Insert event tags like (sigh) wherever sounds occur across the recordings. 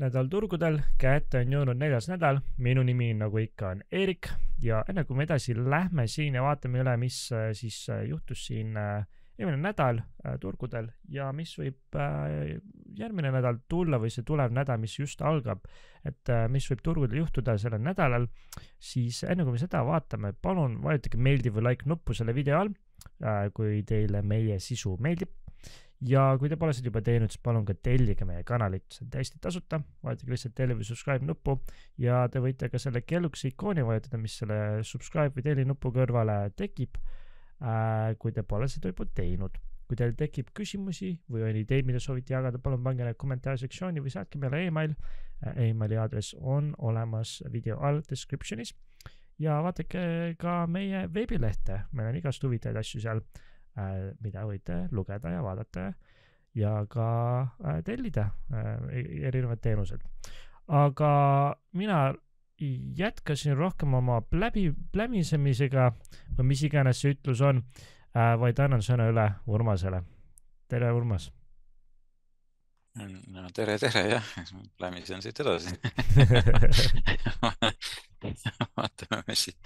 nädal turgudel, kätte on jõudnud neljas nädal, minu nimi nagu ikka on Eerik ja enne kui me edasi lähme siin ja vaatame üle, mis äh, siis äh, juhtus siin äh, eelmine nädal turgudel ja mis võib järgmine nädal tulla või see tulev nädal, mis just algab, et mis võib turgudel juhtuda sellel nädalal, siis enne kui me seda vaatame, palun vajutage meeldib või like nuppu selle video all, kui teile meie sisu meeldib ja kui te pole seda juba teinud, siis palun ka tellige meie kanalit, see on täiesti tasuta, vajutage lihtsalt telli või subscribe nuppu ja te võite ka selle kellukese ikooni vajutada, mis selle subscribe või telli nupu kõrvale tekib äh,, kui te pole seda juba teinud. kui teil tekib küsimusi või on ideid, mida soovite jagada, palun pange need kommentaarisektsiooni või saatke meile email äh,. emaili aadress on olemas video all description'is ja vaadake ka meie veebilehte, meil on igast huvitavaid asju seal mida võite lugeda ja vaadata ja ka äh, tellida äh, e-, erinevad teenused. aga mina jätkasin rohkem oma pläbi, plämisemisega või mis iganes see ütlus on, vaid annan sõna üle Urmasele. tere, Urmas. no tere, tere jah, plämisen siit edasi (laughs) vaatame, mis siis,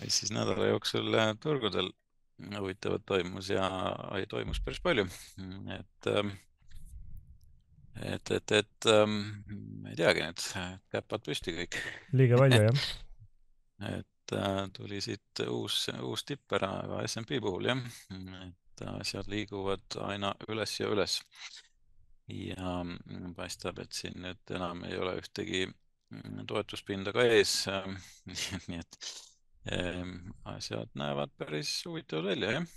mis siis nädala jooksul turgudel huvitavat toimus ja toimus päris palju, et ähm, et, et, et ähm, ei teagi nüüd, käpad püsti kõik. liiga palju (laughs) jah et äh, tuli siit uus, uus tipp ära ka SMP puhul jah, et asjad liiguvad aina üles ja üles. ja paistab, et siin nüüd enam ei ole ühtegi toetuspinda ka ees (laughs) nii et asjad näevad päris huvitavad välja, jah.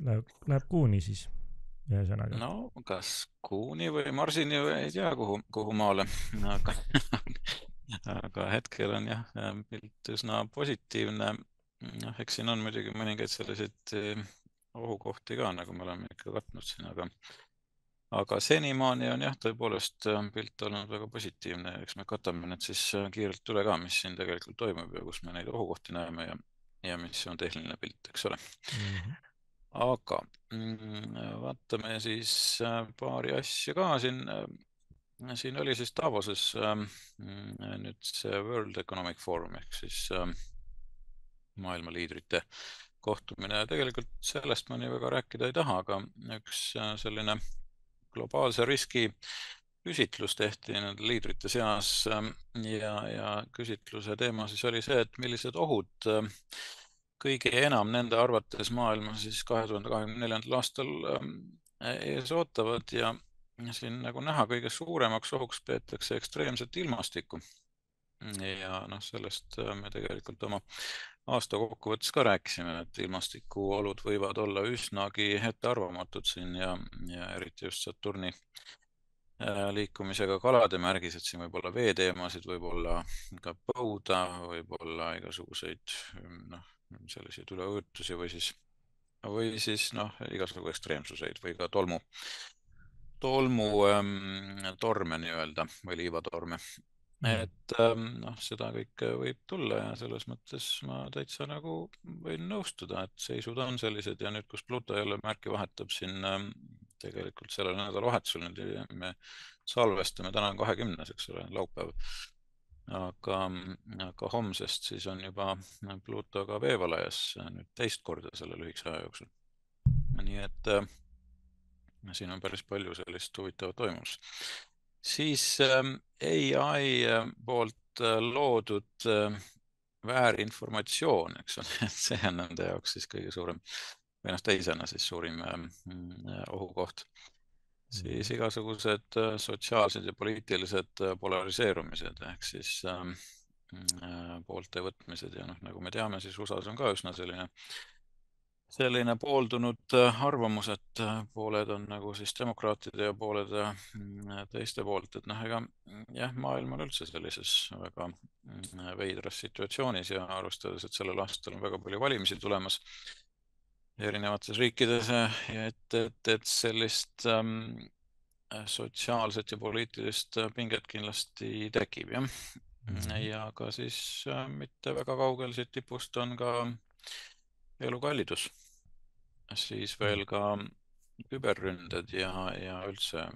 Läheb, läheb kuuni siis, ühesõnaga. no kas kuuni või marsini või ei tea, kuhu, kuhu maale, aga aga hetkel on jah, pilt üsna positiivne. noh, eks siin on muidugi mõningaid selliseid eh, ohukohti ka, nagu me oleme ikka katnud siin, aga aga senimaani on jah, tõepoolest äh, pilt olnud väga positiivne, eks me katame need siis äh, kiirelt üle ka, mis siin tegelikult toimub ja kus me neid ohukohti näeme ja, ja mis on tehniline pilt, eks ole mm. -hmm. aga mm, vaatame siis äh, paari asja ka siin. siin oli siis Davoses nüüd see World Economic Forum ehk siis maailma liidrite kohtumine ja tegelikult sellest ma nii väga rääkida ei taha, aga üks selline globaalse riski küsitlus tehti nende liidrite seas ähm, ja, ja küsitluse teema siis oli see, et millised ohud ähm, kõige enam nende arvates maailma siis kahe tuhande kahekümne neljandal aastal ähm, ees ootavad ja siin nagu näha, kõige suuremaks ohuks peetakse ekstreemset ilmastikku. ja noh, sellest äh, me tegelikult oma aasta kokkuvõttes ka rääkisime, et ilmastikuolud võivad olla üsnagi ettearvamatud siin ja, ja eriti just Saturni äh, liikumisega kalade märgis, et siin võib olla veeteemasid, võib-olla ka põuda, võib-olla igasuguseid noh, selliseid üleujutusi või siis, või siis noh, igasugu ekstreemsuseid või ka tolmu, tolmu ähm, nii-öelda või liivatorme. Et ähm, noh, seda kõike võib tulla ja selles mõttes ma täitsa nagu võin nõustuda, et seisud on sellised ja nüüd, kus Pluto jälle märki vahetab siin ähm, tegelikult sellel nädalavahetusel nüüd me salvestame, täna kahekümnes, eks ole, laupäev. aga, aga homsest siis on juba Pluto ka veevalajas nüüd teist korda selle lühikese aja jooksul. nii et äh, siin on päris palju sellist huvitavat toimumist siis ähm, ai äh, poolt äh, loodud äh, väärinformatsioon, eks ole, et see on nende jaoks siis kõige suurem või noh, teisena siis suurim ähm, ohukoht. siis mm. igasugused sotsiaalsed ja poliitilised polariseerumised ehk siis ähm, poolte võtmised ja noh, nagu me teame, siis USA-s on ka üsna selline selline pooldunud äh, arvamus, et äh, pooled on nagu siis demokraatide ja pooled äh, teiste poolt, et noh, ega jah, maailm on üldse sellises väga veidras situatsioonis ja arvestades, et sellel aastal on väga palju valimisi tulemas erinevates riikides ja et, et, et sellist ähm, sotsiaalset ja poliitilist pinget kindlasti tekib jah mm. -hmm. ja ka siis äh, mitte väga kaugel siit tipust on ka elukallidus, siis veel ka küberründed ja, ja üldse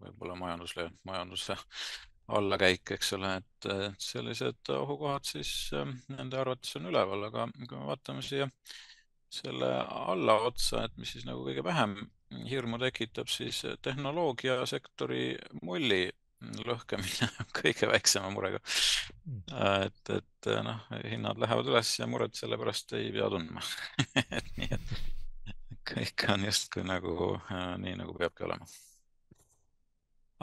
võib-olla majandusle, majanduse allakäik, eks ole, et sellised ohukohad siis nende arvates on üleval, aga kui me vaatame siia selle allaotsa, et mis siis nagu kõige vähem hirmu tekitab, siis tehnoloogiasektori mulli lõhkemine (laughs) kõige väiksema murega. et, et noh, hinnad lähevad üles ja muret selle pärast ei pea tundma (laughs) et nii, et kõik on justkui nagu äh, nii, nagu peabki olema.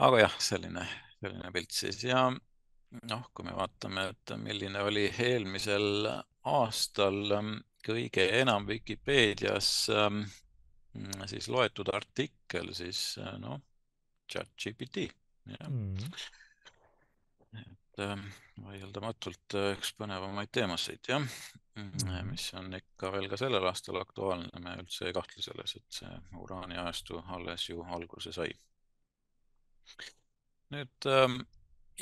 aga jah, selline, selline pilt siis ja noh, kui me vaatame, et milline oli eelmisel aastal ähm, kõige enam Vikipeedias ähm, siis loetud artikkel, siis noh, chat GPT Mm. et äh, vaieldamatult äh, üks põnevamaid teemasid jah mm., mis on ikka veel ka sellel aastal aktuaalne, me üldse ei kahtle selles, et see uraaniajastu alles ju alguse sai. nüüd ähm,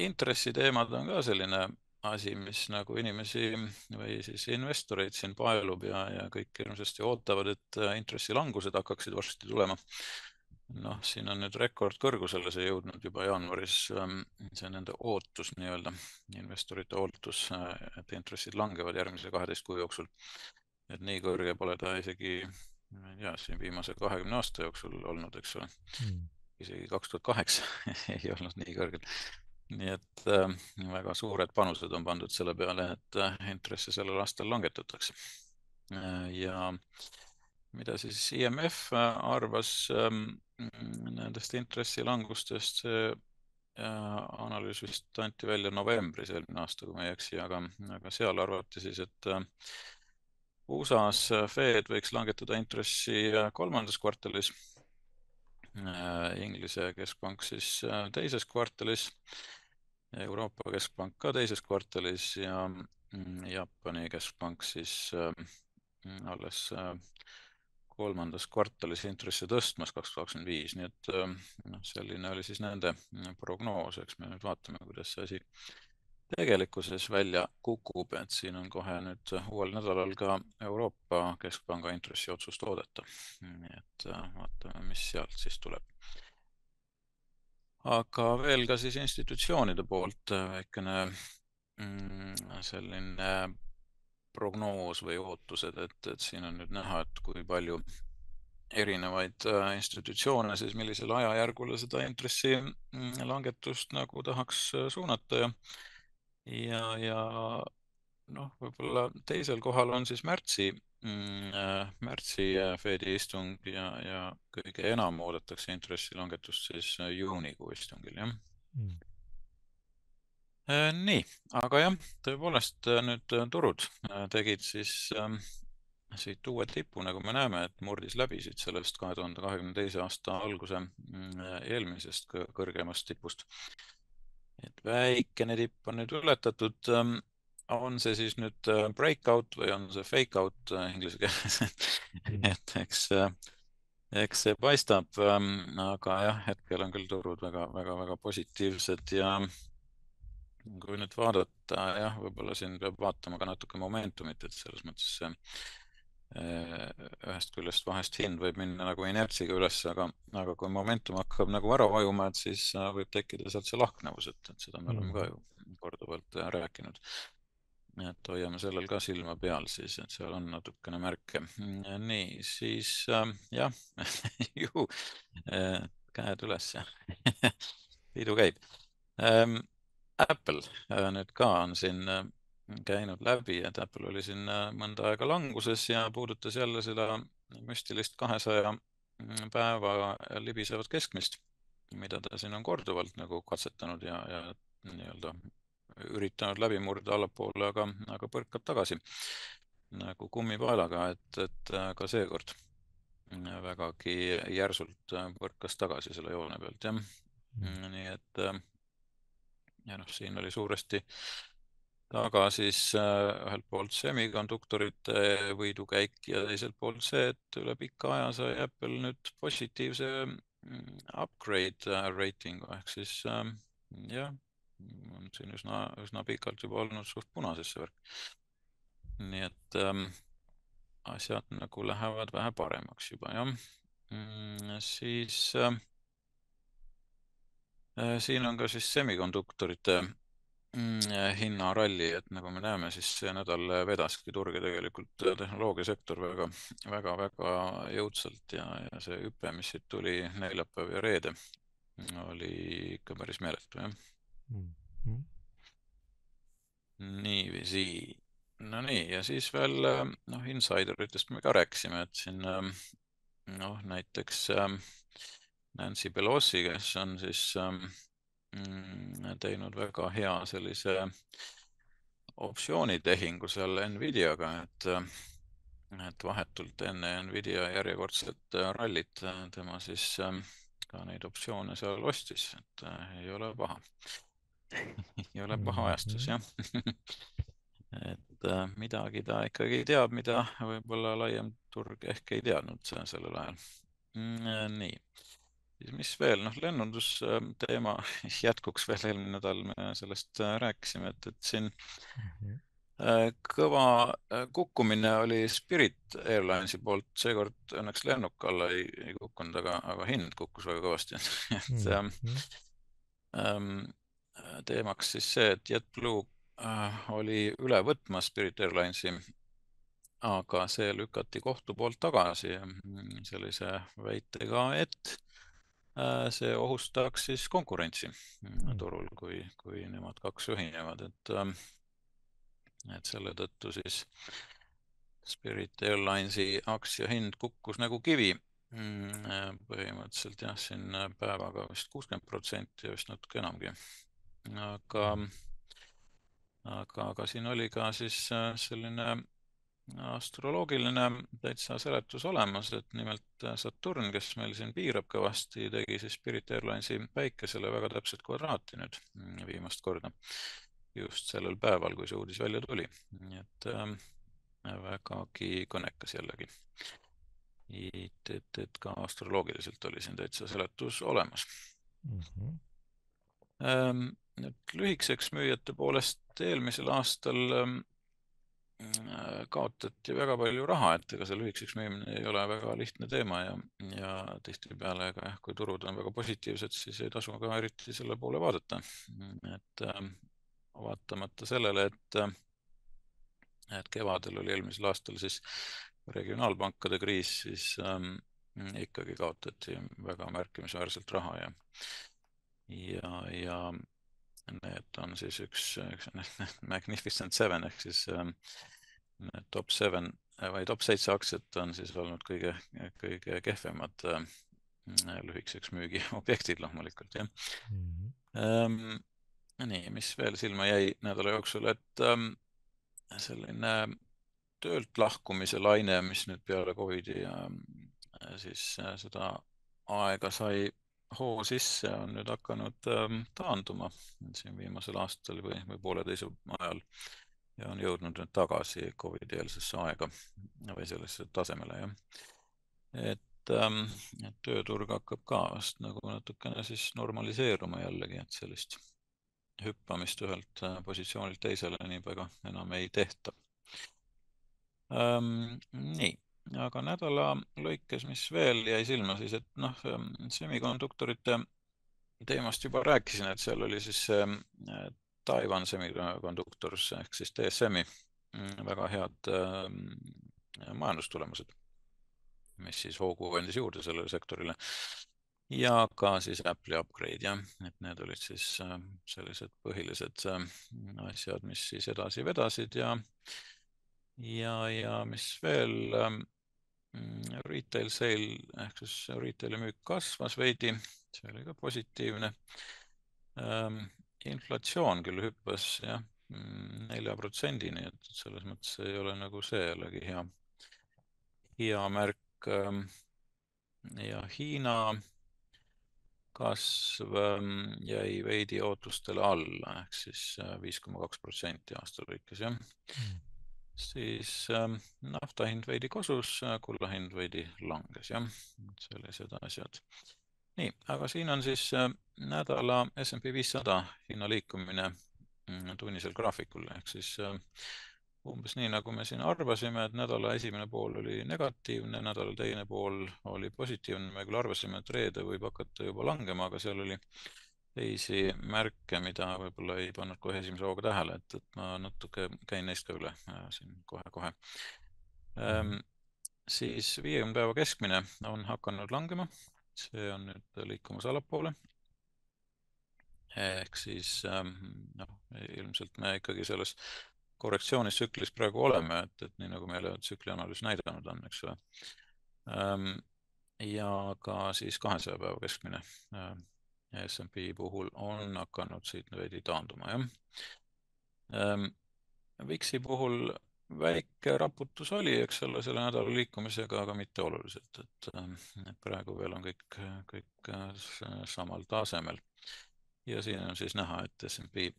intressiteemad on ka selline asi, mis nagu inimesi või siis investoreid siin paelub ja, ja kõik hirmsasti ootavad, et äh, intressilangused hakkaksid varsti tulema noh, siin on nüüd rekordkõrgusele see jõudnud juba jaanuaris, ähm, see nende ootus nii-öelda, investorite ootus, äh, et intressid langevad järgmise kaheteist kuu jooksul. et nii kõrge pole ta isegi, ma ei tea, siin viimase kahekümne aasta jooksul olnud, eks ole mm.. isegi kaks tuhat kaheksa (laughs) ei olnud nii kõrgel. nii et äh, väga suured panused on pandud selle peale, et äh, intresse sellel aastal langetatakse äh,. ja mida siis IMF äh, arvas ähm, nendest intressilangustest see äh, analüüs vist anti välja novembris eelmine aasta, kui ma ei eksi, aga, aga seal arvati siis, et äh, USA-s Fed võiks langetada intressi äh, kolmandas kvartalis, Inglise keskpank siis teises kvartalis, Euroopa Keskpank ka teises kvartalis ja mm, Jaapani keskpank siis alles kolmandas kvartalis intressi tõstmas kaks tuhat kakskümmend viis, nii et ähm, noh, selline oli siis nende äh, prognoos, eks me nüüd vaatame, kuidas see asi tegelikkuses välja kukub, et siin on kohe nüüd uuel nädalal ka Euroopa Keskpanga intressiotsust oodata. nii et äh, vaatame, mis sealt siis tuleb. aga veel ka siis institutsioonide poolt äh, väikene mm, selline prognoos või ootused, et, et siin on nüüd näha, et kui palju erinevaid äh, institutsioone siis millisele ajajärgule seda intressi mm, langetust nagu tahaks äh, suunata ja ja, ja noh, võib-olla teisel kohal on siis märtsi, mm, äh, märtsi Fedi istung ja, ja kõige enam oodatakse intressilangetust siis juunikuu istungil, jah. Mm nii, aga jah, tõepoolest äh, nüüd äh, turud tegid siis ähm, siit uue tipu, nagu me näeme, et murdis läbi siit sellest kahe tuhande kahekümne teise aasta alguse mm, eelmisest kõrgemast tipust. et väikene tipp on nüüd ületatud. Ähm, on see siis nüüd breakout või on see fake out inglise keeles (laughs) et eks, eks see paistab, ähm, aga jah, hetkel on küll turud väga-väga-väga positiivsed ja kui nüüd vaadata, jah, võib-olla siin peab vaatama ka natuke momentumit, et selles mõttes see eh, ühest küljest vahest hind võib minna nagu inertsiga üles, aga, aga kui momentum hakkab nagu ära vajuma, et siis äh, võib tekkida sealt see lahknevus, et, et seda me oleme ka ju korduvalt äh, rääkinud. et hoiame sellel ka silma peal siis, et seal on natukene märke. nii, siis äh, jah (laughs) ju äh, käed üles (laughs) pidu käib ähm, Apple äh, nüüd ka on siin äh, käinud läbi, et Apple oli siin äh, mõnda aega languses ja puudutas jälle seda müstilist kahesaja mm, päeva libisevat keskmist, mida ta siin on korduvalt nagu katsetanud ja, ja nii-öelda üritanud läbi murda allapoole, aga, aga põrkab tagasi nagu kummipaelaga, et, et ka seekord vägagi järsult põrkas tagasi selle joone pealt, jah. Mm. nii et ja noh, siin oli suuresti taga siis äh, ühelt poolt semikonduktorite võidukäik ja teiselt poolt see, et üle pika aja sai Apple nüüd positiivse mm, upgrade äh, reitingu ehk siis äh, jah, on siin üsna, üsna pikalt juba olnud suht punases see värk. nii et ähm, asjad nagu lähevad vähe paremaks juba jah. mm, siis äh, siin on ka siis semikonduktorite mm, hinnaralli, et nagu me näeme, siis see nädal vedaski turge tegelikult tehnoloogiasektor väga, väga, väga jõudsalt ja, ja see hüpe, mis siit tuli neljapäev ja reede, oli ikka päris meeletu, jah mm. -hmm. niiviisi Nonii, ja siis veel noh, insideritest me ka rääkisime, et siin noh, näiteks ähm, Nancy Pelosi, kes on siis mm, teinud väga hea sellise optsioonitehingu seal Nvidiaga, et et vahetult enne Nvidia järjekordset äh, rallit äh, tema siis ka neid optsioone seal ostis, et äh, ei ole paha. Ei ole paha ajastus, jah. (laughs) Et äh, midagi ta ikkagi teab, mida võib-olla laiem turg ehk ei teadnud sellel ajal. Mm, äh, nii, siis mis veel, noh, lennundusteema (laughs) jätkuks veel eelmine nädal me sellest äh, rääkisime, et, et siin mm -hmm. kõva kukkumine oli Spirit Airlinesi poolt, seekord õnneks lennuk alla ei, ei kukkunud, aga, aga hind kukkus väga kõvasti (laughs) et mm -hmm. teemaks siis see, et JetBlue Äh, oli üle võtmas Spirit Airlinesi, aga see lükati kohtu poolt tagasi mm, sellise väitega, et äh, see ohustaks siis konkurentsi mm. turul, kui, kui nemad kaks ühinevad, et, ähm, et selle tõttu siis Spirit Airlinesi aktsia hind kukkus nagu kivi. Mm, äh, põhimõtteliselt jah, siin päevaga vist kuuskümmend protsenti ja vist natuke enamgi. aga aga, aga siin oli ka siis äh, selline astroloogiline täitsa seletus olemas, et nimelt äh, Saturn, kes meil siin piirab kõvasti, tegi siis Spirit Airlinesi päikesele väga täpset kvadraati nüüd mm, viimast korda. just sellel päeval, kui see uudis välja tuli, nii et äh, vägagi kõnekas jällegi. et, et, et ka astroloogiliselt oli siin täitsa seletus olemas mm. -hmm. Ähm, nüüd lühikeseks müüjate poolest eelmisel aastal ähm, äh, kaotati väga palju raha, et ega see lühikeseks müümine ei ole väga lihtne teema ja, ja tihtipeale ka jah, kui turud on väga positiivsed, siis ei tasu ka eriti selle poole vaadata. et äh, vaatamata sellele, et, äh, et kevadel oli eelmisel aastal siis regionaalpankade kriis, siis ähm, ikkagi kaotati väga märkimisväärselt raha ja ja, ja Need on siis üks, üks (laughs) Magnificent Seven ehk siis ähm, top seven või top seitse aktsiat on siis olnud kõige, kõige kehvemad äh, lühikeseks müügiobjektid (laughs) loomulikult jah mm. -hmm. Ähm, nii, mis veel silma jäi nädala jooksul, et ähm, selline töölt lahkumise laine, mis nüüd peale Covidi äh, siis äh, seda aega sai hoo sisse on nüüd hakanud ähm, taanduma siin viimasel aastal või, või pooleteise ajal ja on jõudnud nüüd tagasi Covidi-eelsesse aega või sellesse tasemele, jah. et, ähm, et tööturg hakkab ka vast nagu natukene siis normaliseeruma jällegi, et sellist hüppamist ühelt äh, positsioonilt teisele nii väga enam ei tehta ähm,. nii aga nädala lõikes, mis veel jäi silma, siis et noh, semikonduktorite teemast juba rääkisin, et seal oli siis äh, Taiwan Semiconductors ehk siis DSM-i mm, väga head äh, majandustulemused, mis siis hoogu andis juurde sellele sektorile. ja ka siis Apple'i upgrade jah, et need olid siis sellised põhilised asjad, mis siis edasi vedasid ja ja, ja mis veel retail sale ehk siis retail'i müük kasvas veidi, see oli ka positiivne. Ähm, inflatsioon küll hüppas jah, mm, nelja protsendini, et selles mõttes ei ole nagu see jällegi hea, hea märk. Ähm, ja Hiina kasv ähm, jäi veidi ootustele alla ehk siis äh, viis koma kaks protsenti aasta lõikes jah mm siis äh, nafta hind veidi kosus, äh, kulla hind veidi langes, jah, sellised asjad. nii, aga siin on siis äh, nädala SMP viissada hinna liikumine mm, tunnisel graafikul. Ehk siis äh, umbes nii, nagu me siin arvasime, et nädala esimene pool oli negatiivne, nädala teine pool oli positiivne, me küll arvasime, et reede võib hakata juba langema, aga seal oli teisi märke, mida võib-olla ei pannud kohe esimese hooga tähele, et, et ma natuke käin neist ka üle äh, siin kohe-kohe ähm,. siis viiekümne päeva keskmine on hakanud langema, see on nüüd liikumas allapoole ehk siis ähm, noh, ilmselt me ikkagi selles korrektsioonitsüklis praegu oleme, et, et nii nagu meile tsüklianalüüs näidanud on, eks ole. Ähm, ja ka siis kahesaja päeva keskmine ähm, SMP puhul on hakanud siit veidi taanduma, jah. VIX-i puhul väike raputus oli, eks ole, selle nädala liikumisega, aga mitte oluliselt, et, et praegu veel on kõik, kõik äh, samal tasemel. ja siin on siis näha, et SMP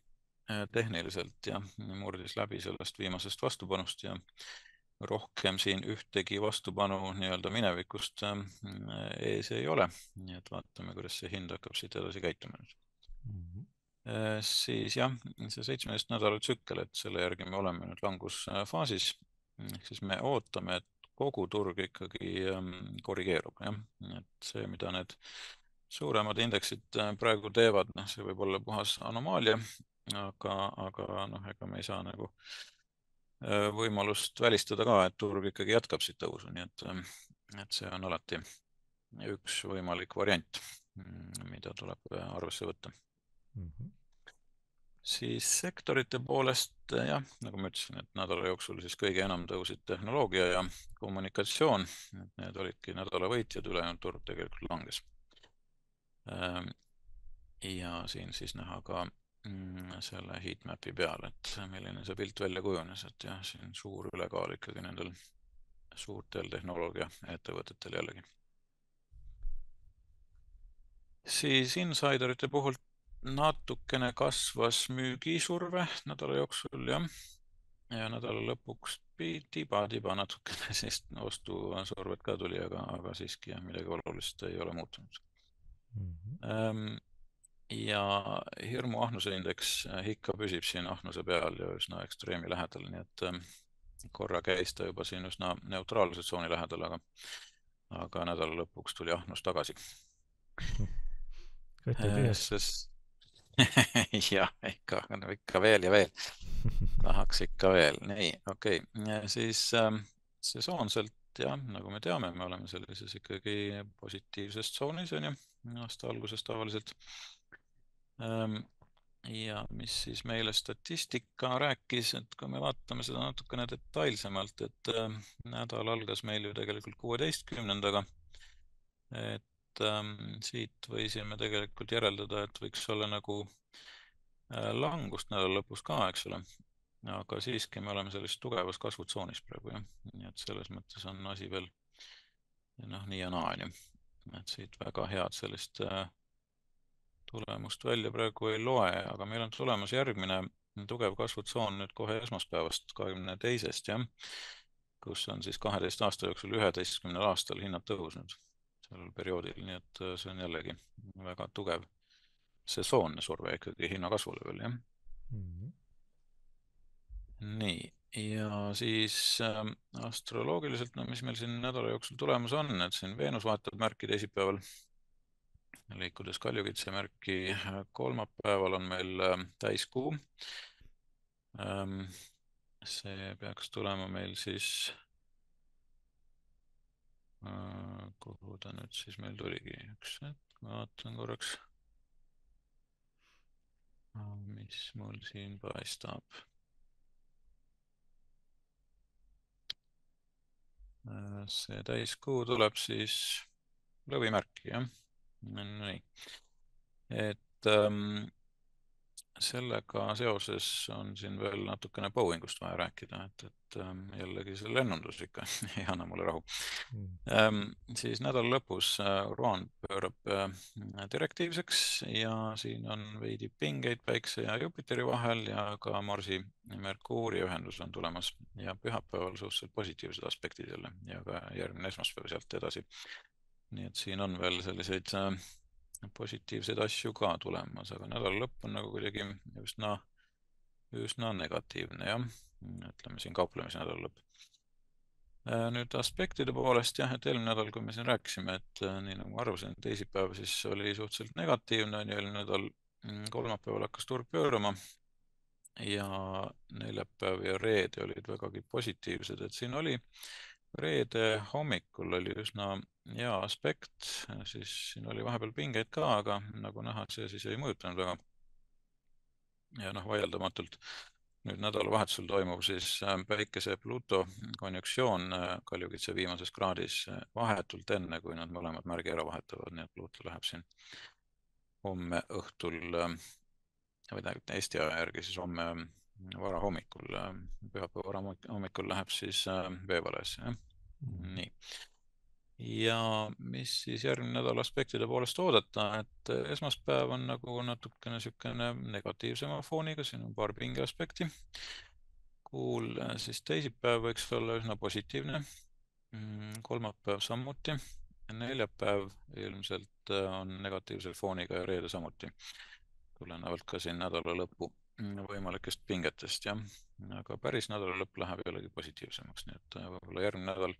Äh, tehniliselt ja murdis läbi sellest viimasest vastupanust ja rohkem siin ühtegi vastupanu nii-öelda minevikust äh, ees ei ole. nii et vaatame, kuidas see hind hakkab siit edasi käituma nüüd mm. -hmm. siis jah, see seitsmeteist nädala tsükkel, et selle järgi me oleme nüüd langusfaasis. ehk siis me ootame, et kogu turg ikkagi ähm, korrigeerub, jah, et see, mida need suuremad indeksid praegu teevad, noh, see võib olla puhas anomaalia, aga, aga noh, ega me ei saa nagu äh, võimalust välistada ka, et turg ikkagi jätkab siit tõusu, nii et, äh, et see on alati üks võimalik variant, mm, mida tuleb äh, arvesse võtta mm. -hmm. siis sektorite poolest jah, nagu ma ütlesin, et nädala jooksul siis kõige enam tõusid tehnoloogia ja kommunikatsioon, et need olidki nädala võitjad, ülejäänud turg tegelikult langes. ja siin siis näha ka selle heatmap'i peal, et milline see pilt välja kujunes, et jah, siin suur ülekaal ikkagi nendel suurtel tehnoloogiaettevõtetel jällegi. siis insiderite puhul natukene kasvas müügisurve nädala jooksul jah, ja nädala lõpuks tiba-tiba natukene (laughs) siis ostusurvet ka tuli, aga, aga siiski jah, midagi olulist ei ole muutunud mm. -hmm ja hirmu ahnuse indeks äh, ikka püsib siin ahnuse peal ja üsna ekstreemi lähedal, nii et ähm, korra käis ta juba siin üsna neutraalse tsooni lähedal, aga, aga nädala lõpuks tuli ahnus tagasi. (laughs) Äh, sest (laughs) jah, ikka, ikka veel ja veel. tahaks ikka veel, nii, okei okay., siis ähm, sesoonselt jah, nagu me teame, me oleme sellises ikkagi positiivses tsoonis on ju, aasta alguses tavaliselt ja mis siis meile statistika rääkis, et kui me vaatame seda natukene detailsemalt, et äh, nädal algas meil ju tegelikult kuueteistkümnendaga. et äh, siit võisime tegelikult järeldada, et võiks olla nagu langust nädala lõpus ka, eks ole. aga siiski me oleme sellises tugevas kasvutsoonis praegu jah, nii et selles mõttes on asi veel noh, nii ja naa on ju, et siit väga head sellist äh, tulemust välja praegu ei loe, aga meil on tulemas järgmine tugev kasvutsoon nüüd kohe esmaspäevast, kahekümne teisest, jah, kus on siis kaheteist aasta jooksul üheteistkümnel aastal hinnad tõusnud sellel perioodil, nii et äh, see on jällegi väga tugev sesoonne surve ikkagi hinnakasvule veel, jah mm. -hmm. nii, ja siis äh, astroloogiliselt, no mis meil siin nädala jooksul tulemas on, et siin Veenus vahetab märki teisipäeval liikudes kaljukitse märki, kolmapäeval on meil äh, täiskuu. Ähm, see peaks tulema meil siis, äh, kuhu ta nüüd siis meil tuligi, üks hetk, ma vaatan korraks. mis mul siin paistab? Äh, see täiskuu tuleb siis lõvimärki, jah nii, et ähm, sellega seoses on siin veel natukene Boeingust vaja rääkida, et, et ähm, jällegi see lennundus ikka (laughs) ei anna mulle rahu. Mm.. Ähm, siis nädala lõpus äh, Roan pöörab äh, direktiivseks ja siin on veidi pingeid Päikse ja Jupiteri vahel ja ka Marsi ja Merkuuri ühendus on tulemas. Ja pühapäeval suhteliselt positiivsed aspektid jälle ja ka järgmine esmaspäev sealt edasi nii et siin on veel selliseid äh, positiivseid asju ka tulemas, aga nädala lõpp on nagu kuidagi üsna üsna negatiivne jah, ütleme siin kauplemise nädala lõpp. nüüd aspektide poolest jah, et eelmine nädal, kui me siin rääkisime, et nii nagu ma arvasin, teisipäev siis oli suhteliselt negatiivne, on ju, eelmine nädal mm, kolmapäeval hakkas turg pöörama ja neljapäev ja reede olid vägagi positiivsed, et siin oli reede hommikul oli üsna hea aspekt, siis siin oli vahepeal pingeid ka, aga nagu näha, see siis ei mõjutanud väga. ja noh, vaieldamatult nüüd nädalavahetusel toimub siis äh, Päikese Pluto konjunktsioon äh, Kaljukitse viimases kraadis äh, vahetult enne, kui nad mõlemad märgi ära vahetavad, nii et Pluto läheb siin homme õhtul või tähendab Eesti aja järgi siis homme varahommikul, pühapäeva varahommikul läheb siis veevalesse, jah. Nii. ja mis siis järgmine nädal aspektide poolest oodata, et esmaspäev on nagu natukene niisugune negatiivsema fooniga, siin on paar pingeaspekti. kuul siis teisipäev võiks olla üsna positiivne. Mm, kolmapäev samuti, neljapäev ilmselt on negatiivse fooniga ja reede samuti tulenevalt ka siin nädala lõpu võimalikest pingetest, jah. aga päris nädala lõpp läheb jällegi positiivsemaks, nii et äh, võib-olla järgmine nädal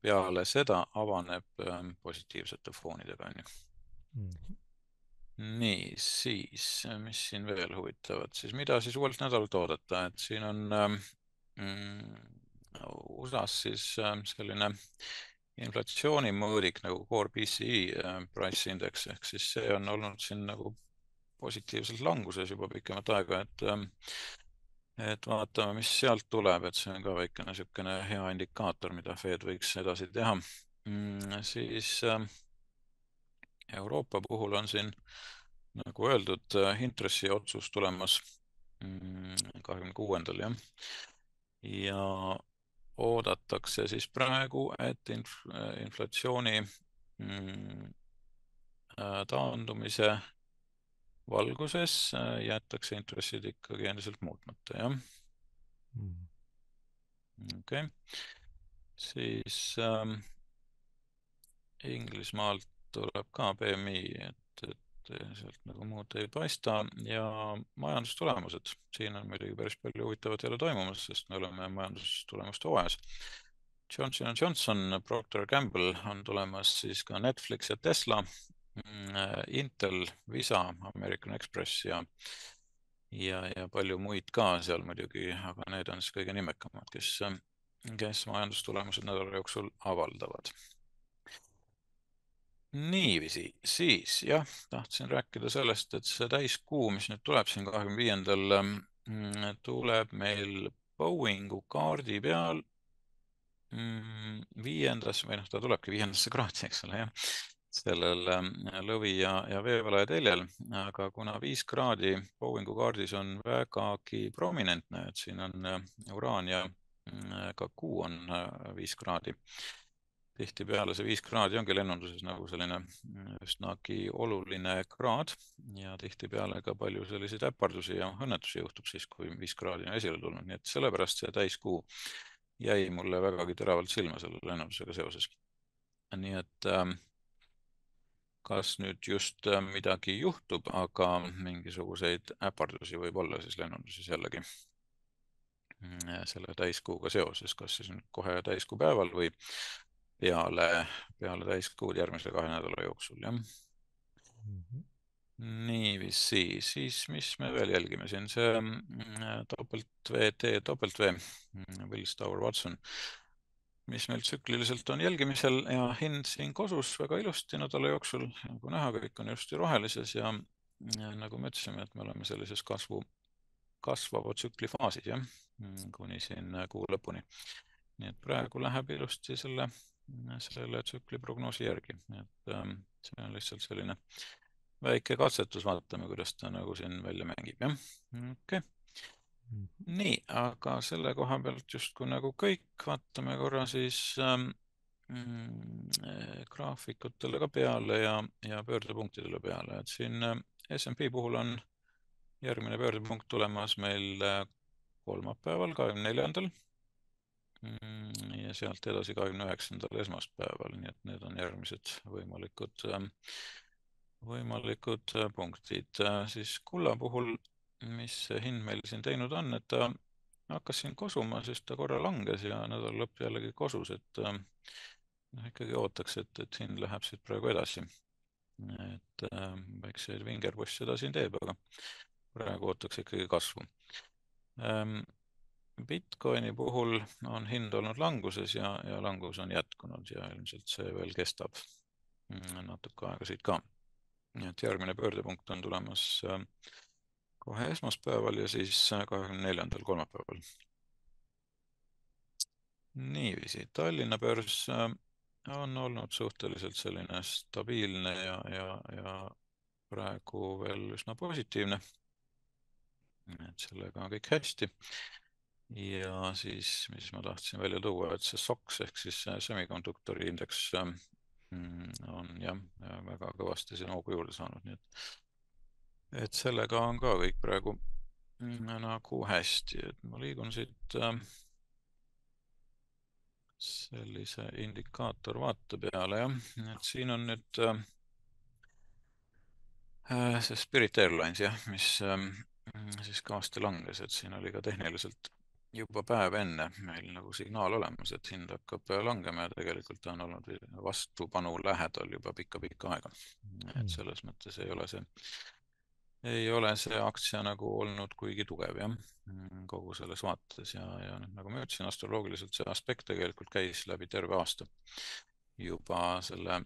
peale seda avaneb ähm, positiivsete foonidega, on ju. Mhm. nii, siis, mis siin veel huvitavat, siis mida siis uuelt nädalalt oodata, et siin on ähm, mm, USA-s siis ähm, selline inflatsioonimõõdik nagu core PCE äh, price index ehk siis see on olnud siin nagu positiivselt languses juba pikemat aega, et ähm, et vaatame, mis sealt tuleb, et see on ka väikene niisugune hea indikaator, mida Fed võiks edasi teha mm,. siis äh, Euroopa puhul on siin nagu öeldud, äh, intressiotsus tulemas mm, kahekümne kuuendal jah. ja oodatakse siis praegu, et inf inflatsiooni mm, äh, taandumise valguses äh, jäetakse intressid ikkagi endiselt muutmata, jah. Mm.. okei. Okay., siis ähm, Inglismaalt tuleb ka BMI, et, et sealt nagu muud ei paista. Ja majandustulemused, siin on muidugi päris palju huvitavat jälle toimumas, sest me oleme majandustulemuste hooajas. Johnson Johnson, Procter Gamble on tulemas siis ka Netflix ja Tesla. äh, Intel, Visa, American Express ja ja, ja palju muid ka seal muidugi, aga need on siis kõige nimekamad, kes, kes majandustulemused nädala jooksul avaldavad. niiviisi, siis jah, tahtsin rääkida sellest, et see täiskuu, mis nüüd tuleb siin kahekümne viiendal, mm, tuleb meil Boeingu kaardi peal mm, viiendas või noh, ta tulebki viiendasse kraadi, eks ole, jah sellel ähm, lõvi ja, ja veevalaja teljel, aga kuna viis kraadi Boeingu kaardis on vägagi prominentne, et siin on äh, uraan ja äh, ka kuu on äh, viis kraadi. tihtipeale see viis kraadi ongi lennunduses nagu selline üsnagi oluline kraad ja tihtipeale ka palju selliseid äpardusi ja õnnetusi juhtub siis, kui viis kraadi on esile tulnud, nii et sellepärast see täiskuu jäi mulle vägagi teravalt silma selle lennundusega seoses. nii et äh, kas nüüd just äh, midagi juhtub, aga mingisuguseid äpardusi võib olla siis lennunduses jällegi. Mm, selle täiskuuga seoses, kas siis nüüd kohe täiskuu päeval või peale, peale täiskuud järgmise kahe nädala jooksul, jah. Mm -hmm. niiviisi, siis mis me veel jälgime siin, see mm, topelt VT, topelt V, mm, Will Stower Watson mis meil tsükliliselt on jälgimisel ja hind siin kosus väga ilusti nädala jooksul, nagu näha, kõik on ilusti rohelises ja, ja nagu me ütlesime, et me oleme sellises kasvu, kasvava tsükli faasis, jah, kuni siin kuu lõpuni. nii et praegu läheb ilusti selle, selle tsükli prognoosi järgi, et ähm, see on lihtsalt selline väike katsetus, vaatame, kuidas ta nagu siin välja mängib, jah, okei okay. Nii, aga selle koha pealt justkui nagu kõik, vaatame korra siis ähm, mm, graafikutele ka peale ja, ja pöördepunktidele peale, et siin äh, SMP puhul on järgmine pöördepunkt tulemas meil äh, kolmapäeval, kahekümne neljandal. Mm, ja sealt edasi kahekümne üheksandal esmaspäeval, nii et need on järgmised võimalikud, ähm, võimalikud äh, punktid. siis kulla puhul mis see hind meil siin teinud on, et ta hakkas siin kosuma, siis ta korra langes ja nädala lõpp jällegi kosus, et noh, ikkagi ootaks, et, et hind läheb siit praegu edasi. et äh, väikseid vingerpusse ta siin teeb, aga praegu ootaks ikkagi kasvu ähm,. Bitcoini puhul on hind olnud languses ja, ja langus on jätkunud ja ilmselt see veel kestab natuke aega siit ka. nii et järgmine pöördepunkt on tulemas äh, kohe esmaspäeval ja siis kahekümne neljandal kolmapäeval. niiviisi, Tallinna börs äh, on olnud suhteliselt selline stabiilne ja, ja, ja praegu veel üsna positiivne. et sellega on kõik hästi. ja siis, mis ma tahtsin välja tuua, et see SOX ehk siis semikonduktori indeks äh, on jah, väga kõvasti siin hoogu juurde saanud, nii et et sellega on ka kõik praegu mm, nagu hästi, et ma liigun siit äh, sellise indikaatorvaate peale jah, et siin on nüüd äh, äh, see Spirit Airlines jah, mis siis kõvasti langes, et siin oli ka tehniliselt juba päev enne meil nagu signaal olemas, et hind hakkab langema ja tegelikult on olnud vastupanu lähedal juba pikka-pikka aega. et hmm. selles mõttes ei ole see ei ole see aktsia nagu olnud kuigi tugev jah, mm, kogu selles vaates ja, ja nagu ma ütlesin, astroloogiliselt see aspekt tegelikult käis läbi terve aasta juba selle,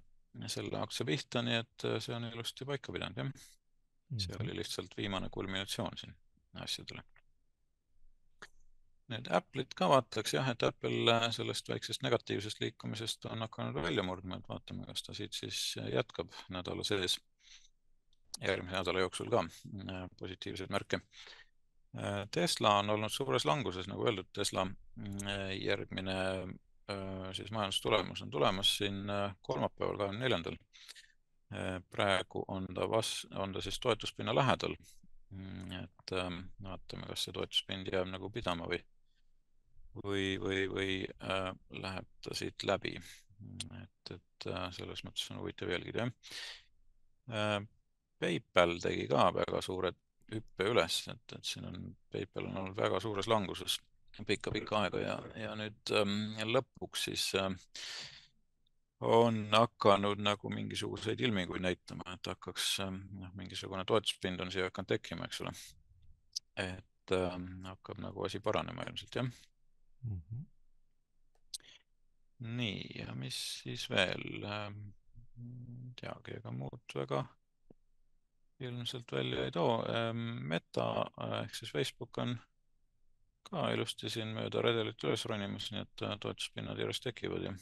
selle aktsia pihta, nii et äh, see on ilusti paika pidanud jah. see mhm. oli lihtsalt viimane kulminatsioon siin asjadele. Nüüd Apple'it ka vaataks jah, et Apple äh, sellest väiksest negatiivsest liikumisest on hakanud välja murdma, et vaatame, kas ta siit siis jätkab nädala sees järgmise nädala jooksul ka äh, positiivseid märke. Äh, Tesla on olnud suures languses, nagu öeldud, Tesla äh, järgmine siis majandustulemus on tulemas siin kolmapäeval, kahekümne neljandal. praegu on ta vas-, on ta siis toetuspinna lähedal. Mm, et vaatame, kas see toetuspind jääb nagu pidama või, või, või, või äh, läheb ta siit läbi. et, et selles mõttes on huvitav jälgida, jah PayPal tegi ka väga suure hüppe üles, et, et siin on, PayPal on olnud väga suures languses pikka-pikka aega ja, ja nüüd ähm, lõpuks siis äh, on hakanud nagu mingisuguseid ilminguid näitama, et hakkaks ähm, noh äh,, mingisugune toetuspind on siia hakanud tekkima, eks ole. et äh, hakkab nagu asi paranema ilmselt jah mm. -hmm. nii, ja mis siis veel äh,? teagi, ega muud väga ilmselt välja ei too. Ehm, Meta äh, ehk siis Facebook on ka ilusti siin mööda redelit üles ronimas, nii et äh, toetuspinnad järjest tekivad ja,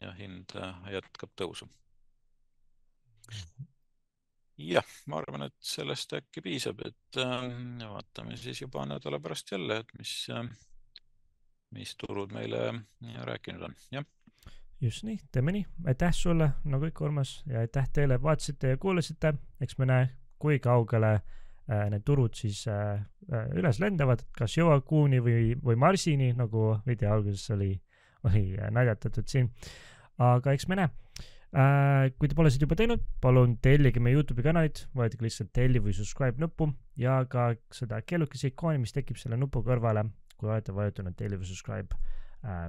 ja hind äh, jätkab tõusu. jah, ma arvan, et sellest äkki piisab, et ähm, vaatame siis juba nädala pärast jälle, et mis, mis turud meile rääkinud on, jah. Just nii, teeme nii, aitäh sulle nagu ikka, Urmas ja aitäh teile, vaatasite ja kuulasite, eks me näe kui kaugele äh, need turud siis äh, äh, üles lendavad, kas jõuab Kuuni või, või Marsini, nagu video alguses oli, oli naljatatud siin. aga eks me näe. kui te pole seda juba teinud, palun tellige meie Youtube'i kanalit, vajutage lihtsalt telli või subscribe nuppu ja ka seda kellukese ikooni, mis tekib selle nupu kõrvale, kui olete vajutanud telli või subscribe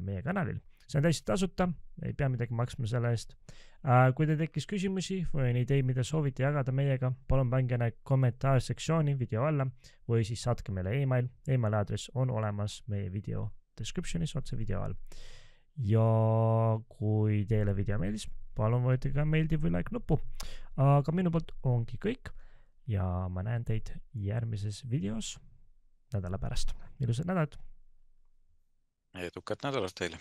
meie kanalil see on täiesti tasuta, ei pea midagi maksma selle eest. Äh, kui teil tekkis küsimusi või on ideid, mida soovite jagada meiega, palun pange need kommentaarsektsiooni video alla või siis saatke meile email. emaili aadress on olemas meie video description'is otse video all. ja kui teile video meeldis, palun vajutage meeldiv või like nuppu. aga minu poolt ongi kõik ja ma näen teid järgmises videos nädala pärast. ilusat nädalat! edukat nädalat teile!